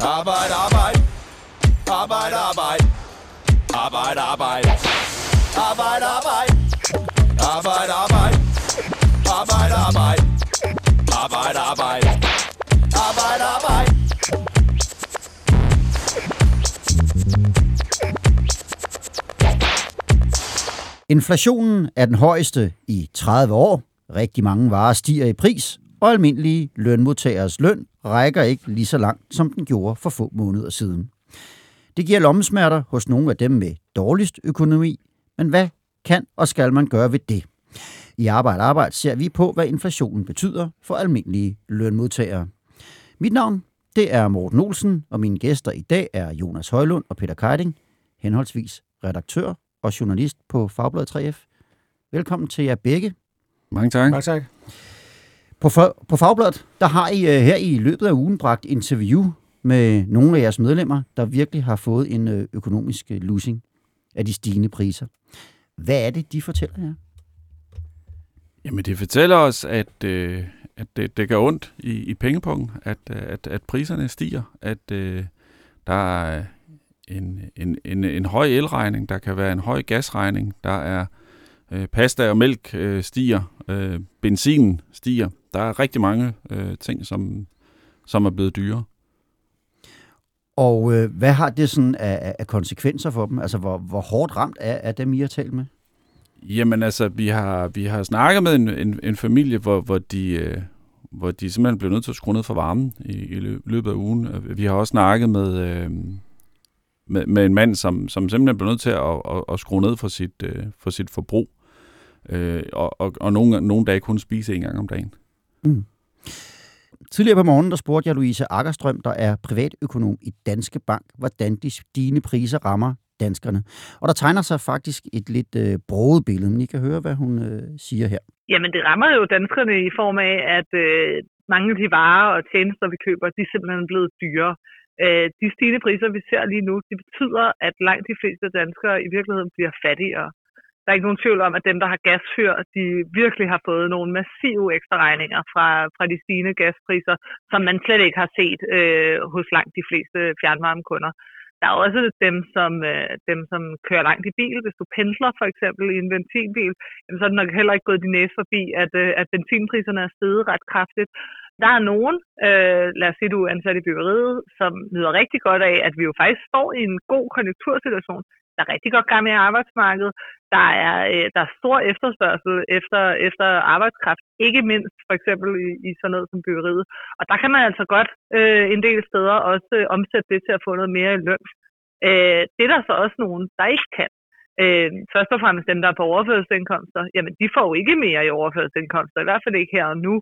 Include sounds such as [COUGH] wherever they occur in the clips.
Arbejde, arbejde. Arbejde, arbejde. Arbejde, arbejde. Arbejde, arbejde. Arbejde, arbejde. Arbejde, arbejde. Arbejde, arbejde. Arbejde, arbejde. Inflationen er den højeste i 30 år. Rigtig mange varer stiger i pris, og almindelige lønmodtagers løn rækker ikke lige så langt, som den gjorde for få måneder siden. Det giver lommesmerter hos nogle af dem med dårligst økonomi, men hvad kan og skal man gøre ved det? I Arbejde Arbejde ser vi på, hvad inflationen betyder for almindelige lønmodtagere. Mit navn det er Morten Olsen, og mine gæster i dag er Jonas Højlund og Peter Keiding, henholdsvis redaktør og journalist på Fagbladet 3F. Velkommen til jer begge. Mange tak. Mange tak. På, for, på Fagbladet, der har I uh, her i løbet af ugen bragt interview med nogle af jeres medlemmer, der virkelig har fået en øh, økonomisk øh, losing af de stigende priser. Hvad er det, de fortæller jer? Jamen, det fortæller os, at, øh, at det, det gør ondt i, i pengepunkten, at, at, at priserne stiger, at øh, der er en, en, en, en høj elregning, der kan være en høj gasregning, der er øh, pasta og mælk øh, stiger, øh, benzin stiger. Der er rigtig mange øh, ting, som, som er blevet dyre. Og øh, hvad har det sådan af, af konsekvenser for dem? Altså, hvor, hvor hårdt ramt er, er dem, I har talt med? Jamen altså, vi har, vi har snakket med en, en, en familie, hvor, hvor, de, øh, hvor de simpelthen blev nødt til at skrue ned for varmen i, i løbet af ugen. Vi har også snakket med, øh, med, med en mand, som, som simpelthen blev nødt til at, at, at skrue ned for sit, øh, for sit forbrug. Øh, og, og, og nogle, nogle dage kun spise en gang om dagen. Mm. Tidligere på morgenen, der spurgte jeg Louise Akkerstrøm, der er privatøkonom i Danske Bank, hvordan de stigende priser rammer danskerne. Og der tegner sig faktisk et lidt øh, broget billede, men I kan høre, hvad hun øh, siger her. Jamen, det rammer jo danskerne i form af, at øh, mange af de varer og tjenester, vi køber, de er simpelthen blevet dyre. Øh, de stigende priser, vi ser lige nu, det betyder, at langt de fleste danskere i virkeligheden bliver fattigere. Der er ikke nogen tvivl om, at dem, der har gasfyr, de virkelig har fået nogle massive ekstra regninger fra, fra de stigende gaspriser, som man slet ikke har set øh, hos langt de fleste fjernvarmekunder. Der er også dem som, øh, dem, som kører langt i bil. Hvis du pendler for eksempel i en benzinbil, så er det nok heller ikke gået din næse forbi, at, øh, at benzinpriserne er steget ret kraftigt. Der er nogen, øh, lad os sige, du er ansat i byggeriet, som nyder rigtig godt af, at vi jo faktisk står i en god konjunktursituation. Der er rigtig godt gang i arbejdsmarkedet. Der er, øh, der er stor efterspørgsel efter, efter arbejdskraft, ikke mindst for eksempel i, i sådan noget som byggeriet. Og der kan man altså godt øh, en del steder også øh, omsætte det til at få noget mere i løn. Øh, det er der så også nogen, der ikke kan. Øh, først og fremmest dem, der er på overførselsindkomster, jamen de får jo ikke mere i overførselsindkomster, i hvert fald ikke her og nu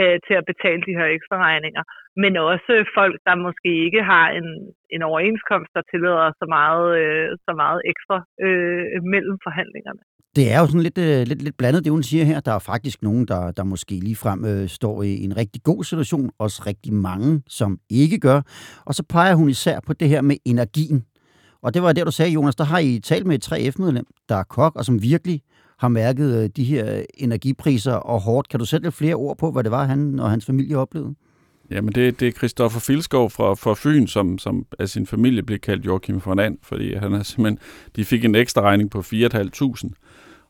øh, til at betale de her ekstra regninger. Men også folk, der måske ikke har en, en overenskomst, der tillader så meget, øh, så meget ekstra øh, mellem forhandlingerne. Det er jo sådan lidt, øh, lidt, lidt blandet, det hun siger her. Der er faktisk nogen, der, der måske ligefrem øh, står i en rigtig god situation. Også rigtig mange, som ikke gør. Og så peger hun især på det her med energien. Og det var det, du sagde, Jonas. Der har I talt med et 3F-medlem, der er kok, og som virkelig har mærket øh, de her energipriser og hårdt. Kan du sætte lidt flere ord på, hvad det var, han og hans familie oplevede? Jamen, det, det er Christoffer Filskov fra, fra Fyn, som, som af sin familie blev kaldt Joachim von And, fordi han er simpelthen, de fik en ekstra regning på 4.500.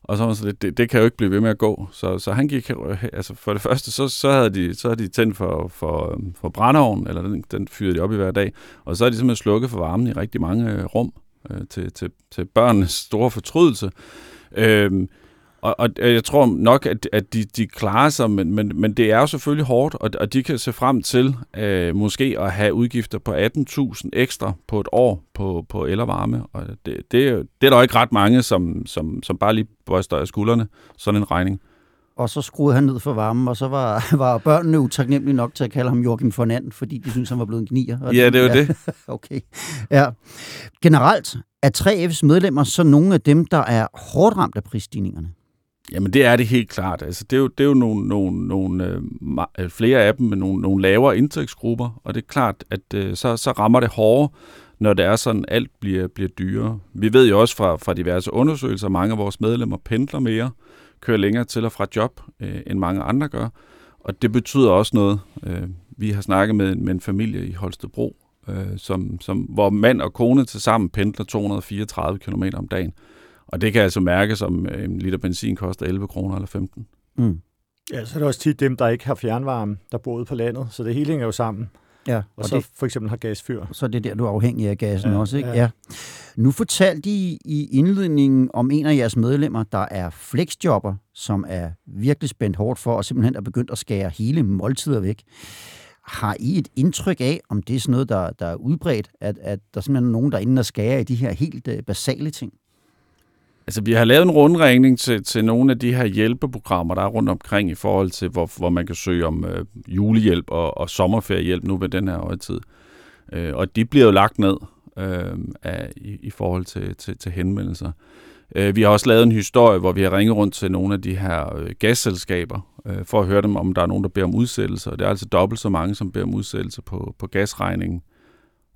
Og så var så det, det, det kan jo ikke blive ved med at gå. Så, så han gik, øh, altså for det første, så, så havde de, så havde de tændt for, for, for brændeovnen, eller den, den fyrede de op i hver dag, og så har de simpelthen slukket for varmen i rigtig mange øh, rum øh, til, til, til børnenes store fortrydelse. Øh, og, og jeg tror nok, at, at de, de klarer sig, men, men, men det er jo selvfølgelig hårdt, og, og de kan se frem til øh, måske at have udgifter på 18.000 ekstra på et år på, på el og varme. Og det, det, det er der ikke ret mange, som, som, som bare lige bryster af skuldrene, sådan en regning. Og så skruede han ned for varmen, og så var, [LAUGHS] var børnene utaknemmelige nok til at kalde ham Joachim von And, fordi de synes han var blevet en gnier. Og ja, det var ja. det. [LAUGHS] okay. Ja. Generelt er 3F's medlemmer så nogle af dem, der er hårdt ramt af prisstigningerne? Jamen det er det helt klart. Altså, det er jo, det er jo nogle, nogle, nogle, øh, øh, flere af dem med nogle, nogle lavere indtægtsgrupper, og det er klart, at øh, så, så rammer det hårdere, når det er sådan, alt bliver, bliver dyrere. Vi ved jo også fra, fra diverse undersøgelser, at mange af vores medlemmer pendler mere, kører længere til og fra job, øh, end mange andre gør, og det betyder også noget. Øh, vi har snakket med, med en familie i Holstebro, øh, som, som, hvor mand og kone til sammen pendler 234 km om dagen. Og det kan altså mærkes, som øh, en liter benzin koster 11 kroner eller 15. Mm. Ja, så er det også tit dem, der ikke har fjernvarme, der bor ude på landet, så det hele hænger jo sammen. Ja, Og, og så det... for eksempel har gasfyr. så er det der, du er afhængig af gassen Ja, også, ikke? Ja. ja. ja. Nu fortalte I i indledningen om en af jeres medlemmer, der er flexjobber, som er virkelig spændt hårdt for, og simpelthen er begyndt at skære hele måltider væk. Har I et indtryk af, om det er sådan noget, der, der er udbredt, at, at der simpelthen er nogen, der er inde og skærer i de her helt uh, basale ting? Altså, vi har lavet en rundringning til, til nogle af de her hjælpeprogrammer, der er rundt omkring i forhold til, hvor, hvor man kan søge om øh, julehjælp og, og sommerferiehjælp nu ved den her øjetid. Øh, og de bliver jo lagt ned øh, af, i, i forhold til, til, til henvendelser. Øh, vi har også lavet en historie, hvor vi har ringet rundt til nogle af de her øh, gasselskaber, øh, for at høre dem, om der er nogen, der beder om udsættelse. Og det er altså dobbelt så mange, som beder om udsættelse på, på gasregningen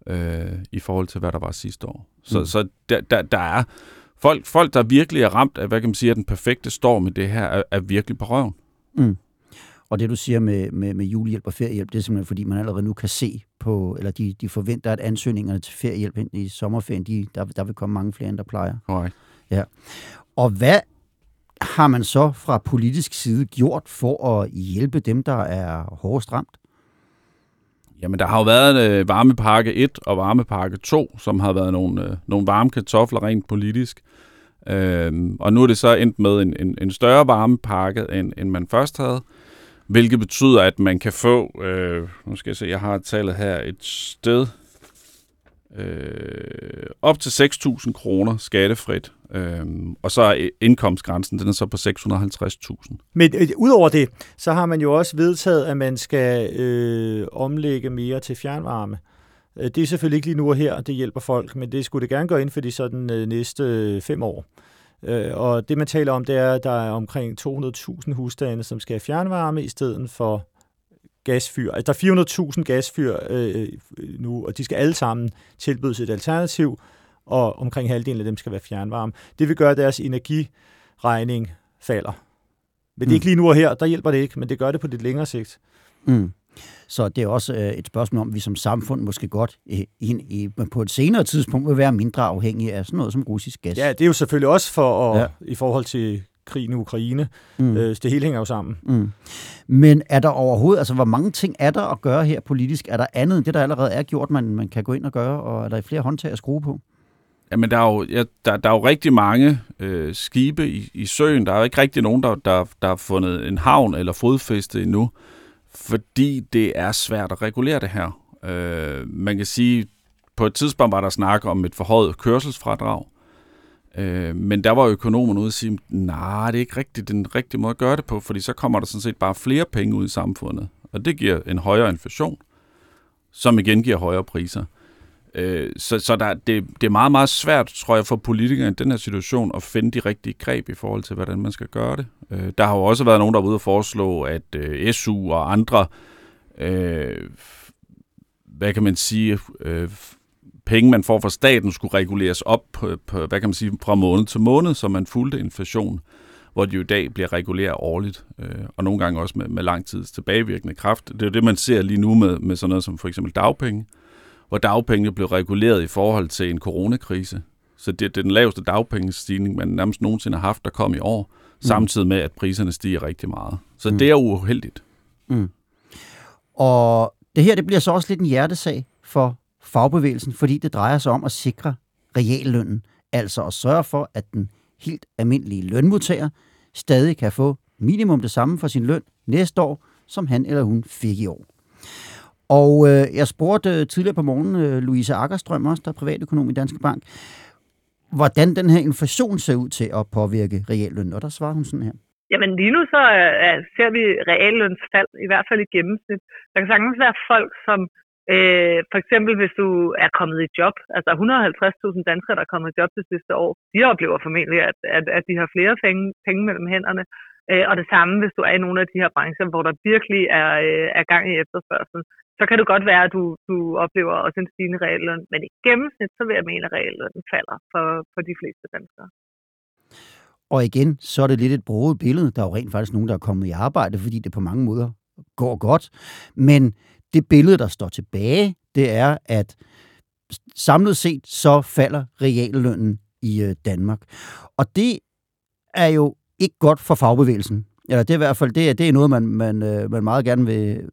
øh, i forhold til, hvad der var sidste år. Så, mm. så der, der, der er folk, folk, der virkelig er ramt af, hvad kan man sige, den perfekte storm i det her, er, er virkelig på røven. Mm. Og det, du siger med, med, med julehjælp og feriehjælp, det er simpelthen, fordi man allerede nu kan se på, eller de, de forventer, at ansøgningerne til feriehjælp hen i sommerferien, de, der, der vil komme mange flere, end der plejer. Korrekt. Og hvad har man så fra politisk side gjort for at hjælpe dem, der er hårdest ramt? Jamen, der har jo været øh, varmepakke 1 og varmepakke 2, som har været nogle, øh, nogle varme kartofler rent politisk. Øh, og nu er det så endt med en, en, en større varmepakke, end, end man først havde. Hvilket betyder, at man kan få, øh, nu skal jeg se, jeg har tallet her et sted, øh, op til 6.000 kroner skattefrit. øh, og så er indkomstgrænsen, den er så på 650.000. Men øh, udover det, så har man jo også vedtaget, at man skal øh, omlægge mere til fjernvarme. Øh, det er selvfølgelig ikke lige nu og her, det hjælper folk, men det skulle det gerne gøre inden for de sådan, øh, næste øh, fem år. Øh, Og det man taler om, det er, at der er omkring 200.000 husstande, som skal have fjernvarme i stedet for gasfyr. Altså, der er 400.000 gasfyr øh, nu, og de skal alle sammen tilbydes et alternativ, og omkring halvdelen af dem skal være fjernvarme. Det vil gøre, at deres energiregning falder. Men det er Mm. ikke lige nu og her, der hjælper det ikke, men det gør det på lidt længere sigt. Mm. Så det er også øh, et spørgsmål om, at vi som samfund måske godt øh, i, i, på et senere tidspunkt vil være mindre afhængige af sådan noget som russisk gas. Ja, det er jo selvfølgelig også for at, ja. i forhold til krigen i Ukraine. Mm. Øh, det hele hænger jo sammen. Mm. Men er der overhovedet, altså hvor mange ting er der at gøre her politisk? Er der andet end det, der allerede er gjort, man, man kan gå ind og gøre, og er der flere håndtag at skrue på? Jamen, der er jo, ja, der, der er jo rigtig mange øh, skibe i, i søen. Der er jo ikke rigtig nogen, der, der, der har fundet en havn eller fodfæste endnu, fordi det er svært at regulere det her. Øh, man kan sige, på et tidspunkt var der snak om et forhøjet kørselsfradrag, øh, men der var økonomerne ude og sige, nej, det er ikke rigtigt den rigtige måde at gøre det på, fordi så kommer der sådan set bare flere penge ud i samfundet, og det giver en højere inflation, som igen giver højere priser. Øh, så så der, det, det er meget, meget svært, tror jeg, for politikere i den her situation at finde de rigtige greb i forhold til, hvordan man skal gøre det. Øh, der har jo også været nogen, der er ude og foreslå, at øh, SU og andre, øh, hvad kan man sige, øh, penge, man får fra staten, skulle reguleres op på, på, hvad kan man sige, fra måned til måned, så man fulgte inflation, hvor de jo i dag bliver reguleret årligt, øh, og nogle gange også med, med lang tids tilbagevirkende kraft. Det er jo det, man ser lige nu med, med sådan noget som for eksempel dagpenge, hvor dagpengene blev reguleret i forhold til en coronakrise. Så det, det er den laveste dagpengestigning, man nærmest nogensinde har haft, der kom i år, mm. samtidig med, at priserne stiger rigtig meget. Så Mm. det er uheldigt. Mm. Og det her, det bliver så også lidt en hjertesag for fagbevægelsen, fordi det drejer sig om at sikre reallønnen. Altså at sørge for, at den helt almindelige lønmodtager stadig kan få minimum det samme for sin løn næste år, som han eller hun fik i år. Og øh, jeg spurgte øh, tidligere på morgenen øh, Louise Akkerstrøm, også der er privatøkonom i Danske Bank, hvordan den her inflation ser ud til at påvirke reallønnen. Og der svarer hun sådan her. Jamen lige nu så øh, ser vi reallønsfald, i hvert fald i gennemsnit. Der kan sagtens være folk, som øh, for eksempel hvis du er kommet i job, altså 150.000 danskere, der er kommet i job det sidste år, de oplever formentlig, at, at, at de har flere penge, penge mellem hænderne. Øh, og det samme, hvis du er i nogle af de her brancher, hvor der virkelig er, øh, er gang i efterspørgsel, så kan det godt være, at du, du oplever også en stigende realløn. Men i gennemsnit, så vil jeg mene, at reallønnen falder for, for de fleste danskere. Og igen, så er det lidt et broget billede. Der er jo rent faktisk nogen, der er kommet i arbejde, fordi det på mange måder går godt. Men det billede, der står tilbage, det er, at samlet set så falder reallønnen i øh, Danmark. Og det er jo ikke godt for fagbevægelsen. Eller det er i hvert fald det er, det er noget, man, man, øh, man meget gerne vil,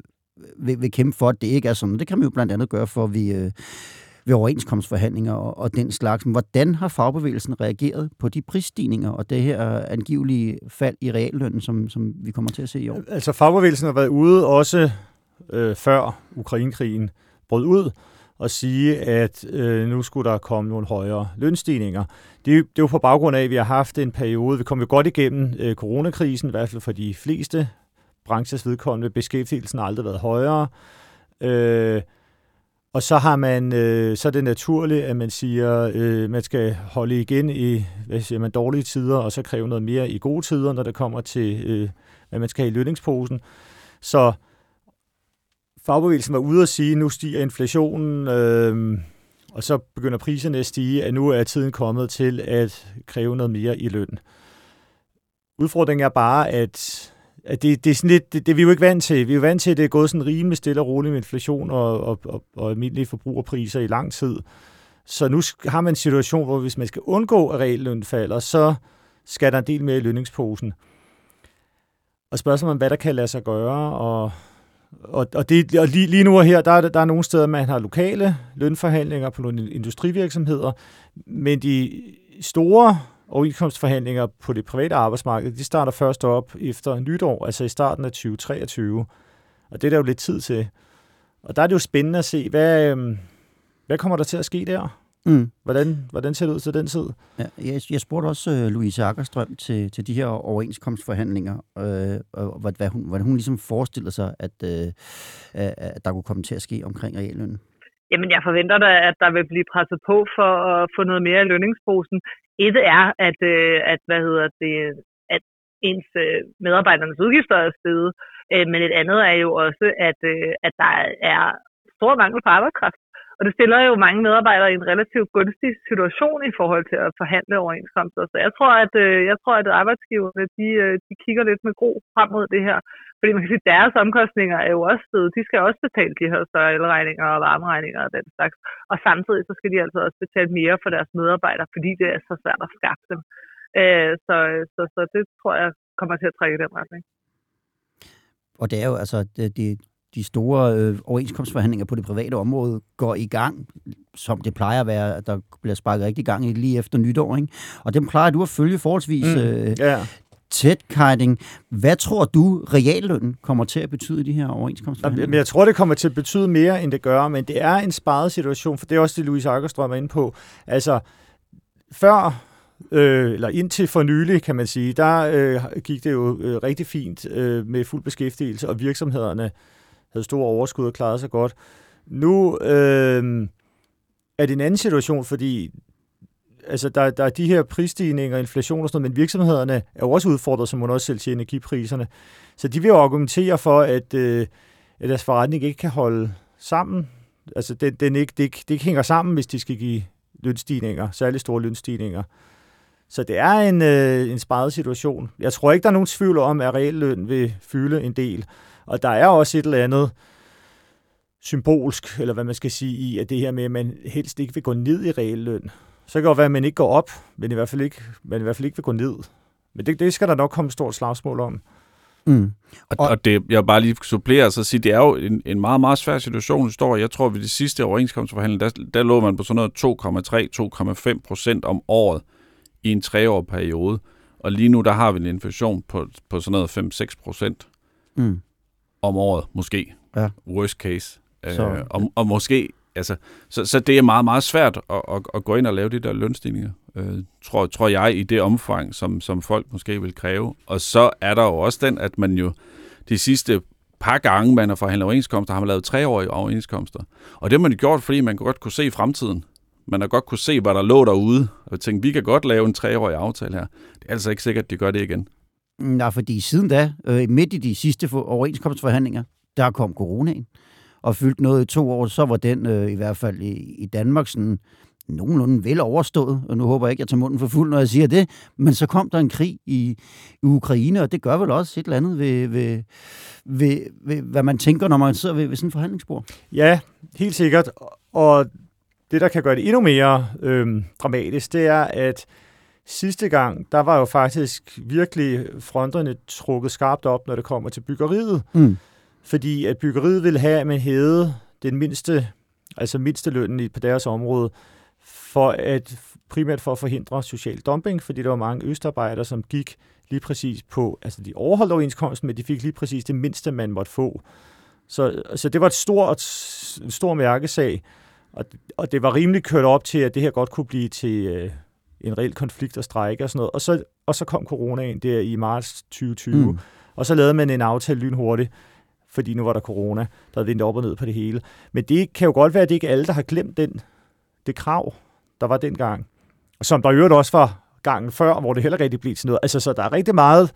vil, vil kæmpe for, at det ikke er sådan. Det kan man jo blandt andet gøre for vi, øh, ved overenskomstforhandlinger og, og den slags. Men hvordan har fagbevægelsen reageret på de prisstigninger og det her angivelige fald i reallønnen, som, som vi kommer til at se i år? Altså fagbevægelsen har været ude også øh, før Ukrainekrigen brød ud og sige, at øh, nu skulle der komme nogle højere lønstigninger. Det, det er jo på baggrund af, at vi har haft en periode, vi kom jo godt igennem øh, coronakrisen, i hvert fald for de fleste branchers vedkommende, beskæftigelsen har aldrig været højere. Øh, og så har man, øh, så er det naturligt, at man siger, øh, man skal holde igen i hvad siger man, dårlige tider, og så kræve noget mere i gode tider, når det kommer til, øh, hvad man skal have i lønningsposen. Så fagbevægelsen var ude at sige, at nu stiger inflationen, øh, og så begynder priserne at stige, at nu er tiden kommet til at kræve noget mere i løn. Udfordringen er bare, at at det, det, er sådan lidt, det, det er vi jo ikke vant til. Vi er jo vant til, at det er gået sådan rimelig stille og roligt med inflation og, og, og, og almindelige forbrugerpriser i lang tid. Så nu har man en situation, hvor hvis man skal undgå, at reallønnen falder, så skal der en del mere i lønningsposen. Og spørgsmålet om, hvad der kan lade sig gøre, og, og, og, det, og lige, lige nu og her, der er, der er nogle steder, man har lokale lønforhandlinger på nogle industrivirksomheder, men de store overenskomstforhandlinger på det private arbejdsmarked, de starter først op efter nytår, altså i starten af 2023. Og det er der jo lidt tid til. Og der er det jo spændende at se, hvad, øhm, hvad kommer der til at ske der? Mm. Hvordan, hvordan ser det ud til den tid? Ja, jeg, jeg spurgte også uh, Louise Akkerstrøm til, til de her overenskomstforhandlinger, øh, og hvad, hvad, hun, hvordan hun ligesom forestiller sig, at, øh, at der kunne komme til at ske omkring reallønnen. Jamen, jeg forventer da, at der vil blive presset på for at få noget mere i lønningsposen. Et er, at, øh, at hvad hedder det, at ens øh, medarbejdernes udgifter er steget, øh, men et andet er jo også, at, at der er stor mangel på arbejdskraft. Og det stiller jo mange medarbejdere i en relativt gunstig situation i forhold til at forhandle overenskomster. Så jeg tror, at, øh, jeg tror, at arbejdsgiverne de, øh, de kigger lidt med gro frem mod det her. Fordi man kan sige, at deres omkostninger er jo også stedet. De skal også betale de her større elregninger og varmeregninger og den slags. Og samtidig så skal de altså også betale mere for deres medarbejdere, fordi det er så svært at skaffe dem. Øh, så, så, så det tror jeg kommer til at trække i den retning. Og det er jo altså, det, det, de store øh, overenskomstforhandlinger på det private område går i gang, som det plejer at være, at der bliver sparket rigtig gang i lige efter nytår. Ikke? Og dem plejer du at følge forholdsvis mm, øh, yeah tæt, Keiding. Hvad tror du, reallønnen kommer til at betyde i de her overenskomster? Men jeg tror, det kommer til at betyde mere, end det gør, men det er en sparet situation, for det er også det, Louise Akkerstrøm er inde på. Altså, før øh, eller indtil for nylig, kan man sige, der øh, gik det jo øh, rigtig fint øh, med fuld beskæftigelse, og virksomhederne havde store overskud og klarede sig godt. Nu øh, er det en anden situation, fordi altså der, der er de her prisstigninger, inflation og sådan noget, men virksomhederne er jo også udfordret, som man også selv til energipriserne. Så de vil jo argumentere for, at, øh, at deres forretning ikke kan holde sammen. Altså den, den ikke, det, det ikke hænger sammen, hvis de skal give lønstigninger, særligt store lønstigninger. Så det er en, øh, en sparet situation. Jeg tror ikke, der er nogen tvivl om, at realløn vil fylde en del. Og der er også et eller andet symbolsk, eller hvad man skal sige, i at det her med, at man helst ikke vil gå ned i realløn. Så kan det godt være, at man ikke går op, men i hvert fald ikke, men i hvert fald ikke vil gå ned. Men det, det skal der nok komme et stort slagsmål om. Mm. Og, og det, jeg vil bare lige supplere og sige, det er jo en, en meget, meget svær situation, du står Jeg tror, ved de sidste overenskomstforhandling, der, der lå man på sådan noget 2,3-2,5 procent om året i en treårig periode. Og lige nu, der har vi en inflation på, på sådan noget 5-6 procent mm. Om året, måske. Ja. Worst case. Så, øh, og, og måske altså, så, så det er meget, meget svært at, at, at gå ind og lave de der lønstigninger, øh, tror, tror jeg, i det omfang, som, som folk måske vil kræve. Og så er der jo også den, at man jo de sidste par gange, man har forhandlet overenskomster, har man lavet treårige overenskomster. Og det har man gjort, fordi man godt kunne se fremtiden. Man har godt kunne se, hvad der lå derude, og tænkte, vi kan godt lave en treårig aftale her. Det er altså ikke sikkert, at de gør det igen. Nej, fordi siden da, øh, midt i de sidste overenskomstforhandlinger, der kom coronaen og fyldt noget i to år, så var den øh, i hvert fald i, i Danmark sådan nogenlunde vel overstået, og nu håber jeg ikke, at jeg tager munden for fuld, når jeg siger det, men så kom der en krig i, i Ukraine, og det gør vel også et eller andet ved, ved, ved, ved hvad man tænker, når man sidder ved, ved sådan en forhandlingsbord. Ja, helt sikkert. Og det, der kan gøre det endnu mere øh, dramatisk, det er, at sidste gang, der var jo faktisk virkelig fronterne trukket skarpt op, når det kommer til byggeriet. Mm. Fordi at byggeriet ville have, at man hævede den mindste, altså mindste lønnen på deres område, for at primært for at forhindre social dumping, fordi der var mange østarbejdere, som gik lige præcis på, altså de overholdt overenskomsten, men de fik lige præcis det mindste, man måtte få. Så, så det var et stort, en stor mærkesag, og, og det var rimelig kørt op til, at det her godt kunne blive til øh, en reel konflikt og strejke og sådan noget. Og så, og så kom coronaen der i marts 2020, mm. og så lavede man en aftale lynhurtigt, fordi nu var der corona, der havde vendt op og ned på det hele. Men det kan jo godt være, at det ikke er alle, der har glemt den, det krav, der var dengang. Som der i øvrigt også var gangen før, hvor det heller rigtig blev til noget. Altså, så der er rigtig meget,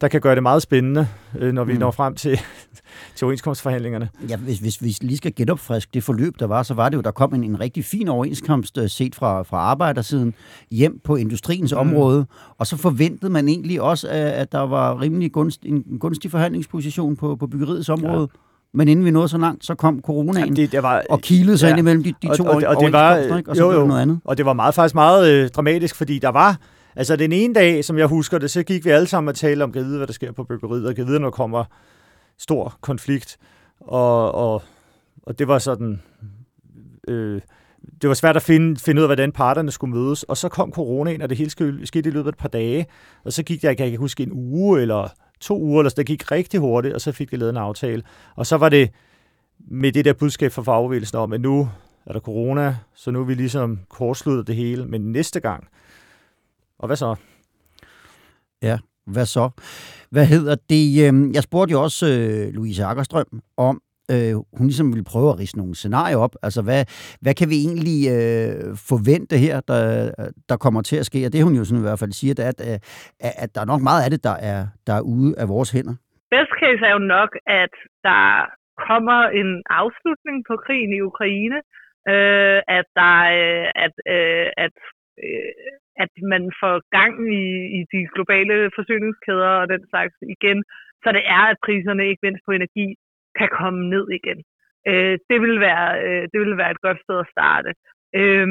der kan gøre det meget spændende, øh, når vi mm. når frem til, [LAUGHS] til overenskomstforhandlingerne. Ja, hvis, hvis vi lige skal genopfriske det forløb, der var, så var det jo, der kom en, en rigtig fin overenskomst øh, set fra, fra arbejdersiden hjem på industriens mm. område, og så forventede man egentlig også, at, der var rimelig gunst, en gunstig forhandlingsposition på, på byggeriets område. Ja. Men inden vi nåede så langt, så kom coronaen Jamen det, det var, og kilede sig ja. ind imellem de, de to og, og, og, det var, ikke? og så jo, jo. noget andet. Og det var meget, faktisk meget øh, dramatisk, fordi der var, altså den ene dag, som jeg husker det, så gik vi alle sammen og talte om, kan vide, hvad der sker på byggeriet, og kan vide, når der kommer stor konflikt. Og, og, og det var sådan, øh, det var svært at finde, finde ud af, hvordan parterne skulle mødes. Og så kom coronaen, og det hele skete i løbet af et par dage. Og så gik der, jeg kan ikke huske, en uge eller to uger, eller så det gik rigtig hurtigt, og så fik vi lavet en aftale. Og så var det med det der budskab fra fagbevægelsen om, at nu er der corona, så nu er vi ligesom kortsluttet det hele, men næste gang. Og hvad så? Ja, hvad så? Hvad hedder det? Øhm, jeg spurgte jo også øh, Louise Akkerstrøm om, øh, hun ligesom ville prøve at rise nogle scenarier op. Altså, hvad, hvad kan vi egentlig øh, forvente her, der, der kommer til at ske? Og det hun jo sådan i hvert fald siger, det er, at, at, at der er nok meget af det, der er, der er ude af vores hænder. Best case er jo nok, at der kommer en afslutning på krigen i Ukraine, øh, at der øh, at, øh, at øh, at man får gang i, i de globale forsyningskæder og den slags igen, så det er, at priserne ikke mindst på energi kan komme ned igen. Øh, det, vil være, øh, det vil være et godt sted at starte. Øh,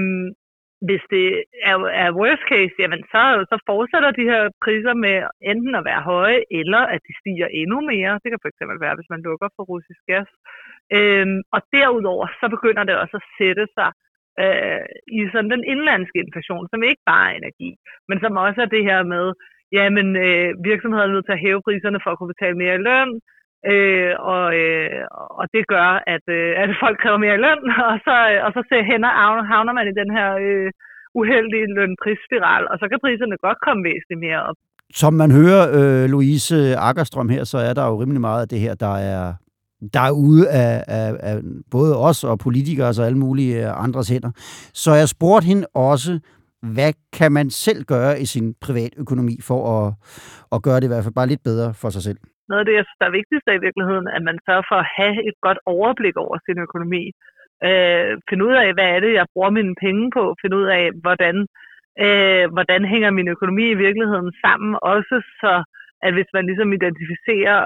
hvis det er, er worst case, jamen så, så fortsætter de her priser med enten at være høje, eller at de stiger endnu mere. Det kan fx være, hvis man lukker for russisk gas. Øhm, og derudover, så begynder det også at sætte sig øh, i sådan den indlandske inflation, som ikke bare er energi, men som også er det her med, jamen øh, virksomhederne er nødt til at hæve priserne for at kunne betale mere i løn, øh, og, øh, og det gør, at, øh, at folk kræver mere i løn, [LAUGHS] og så, og så ser hænder, havner man i den her øh, uheldige lønprisspiral, og så kan priserne godt komme væsentligt mere op. Som man hører øh, Louise Akkerstrøm her, så er der jo rimelig meget af det her, der er der er ude af, af, af både os og politikere og alle mulige øh, andres hænder. Så jeg spurgte hende også, hvad kan man selv gøre i sin privatøkonomi for at, at gøre det i hvert fald bare lidt bedre for sig selv? Noget af det, jeg synes, der er vigtigst i virkeligheden, at man sørger for at have et godt overblik over sin økonomi. Øh, finde ud af, hvad er det, jeg bruger mine penge på. Finde ud af, hvordan, øh, hvordan hænger min økonomi i virkeligheden sammen. Også så at hvis man ligesom identificerer,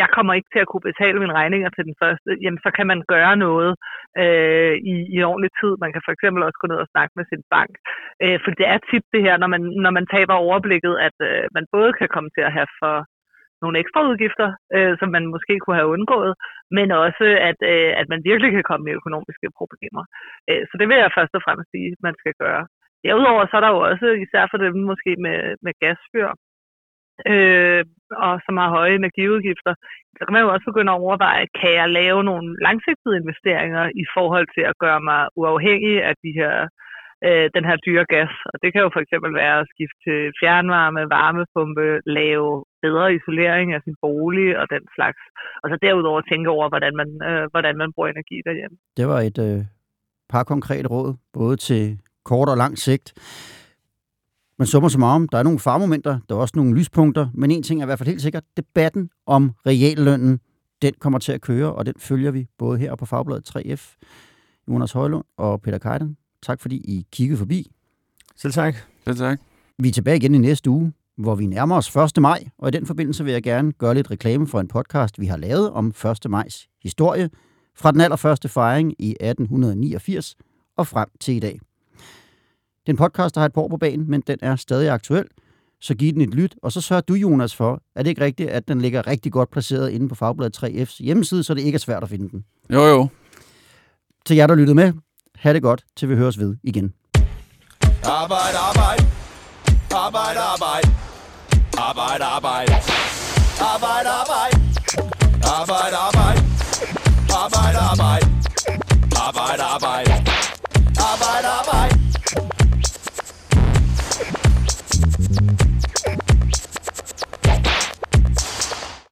jeg kommer ikke til at kunne betale mine regninger til den første, jamen så kan man gøre noget øh, i, i ordentlig tid. Man kan for eksempel også gå ned og snakke med sin bank. Øh, for det er tit det her, når man, når man taber overblikket, at øh, man både kan komme til at have for nogle ekstra udgifter, øh, som man måske kunne have undgået, men også, at, øh, at man virkelig kan komme med økonomiske problemer. Øh, så det vil jeg først og fremmest sige, man skal gøre. Derudover så er der jo også, især for dem måske med, med gasfyr, øh, og som har høje energiudgifter, så kan man jo også begynde at overveje, kan jeg lave nogle langsigtede investeringer i forhold til at gøre mig uafhængig af de her, øh, den her dyre gas. Og det kan jo for eksempel være at skifte til fjernvarme, varmepumpe, lave bedre isolering af sin bolig og den slags. Og så derudover tænke over, hvordan man, øh, hvordan man bruger energi derhjemme. Det var et øh, par konkrete råd, både til kort og lang sigt. Men summer som der er nogle farmomenter, der er også nogle lyspunkter, men en ting er i hvert fald helt sikkert, debatten om reallønnen, den kommer til at køre, og den følger vi både her på Fagbladet 3F, Jonas Højlund og Peter Kajden. Tak fordi I kiggede forbi. Selv tak. Selv tak. Vi er tilbage igen i næste uge, hvor vi nærmer os 1. maj, og i den forbindelse vil jeg gerne gøre lidt reklame for en podcast, vi har lavet om 1. majs historie, fra den allerførste fejring i 1889 og frem til i dag. Den podcast har et par år på banen, men den er stadig aktuel, så giv den et lyt, og så sørger du, Jonas, for, er det ikke rigtigt, at den ligger rigtig godt placeret inde på Fagbladet 3F's hjemmeside, så det ikke er svært at finde den. Jo, jo. Til jer, der lyttede med, ha' det godt, til vi høres ved igen. Arbejde, arbejde. Arbejde, arbejde. Arbejde, arbejde. Arbejde, arbejde. Arbejde, arbejde. Arbejde, arbejde. Arbejde, arbejde. Arbejde, arbejde.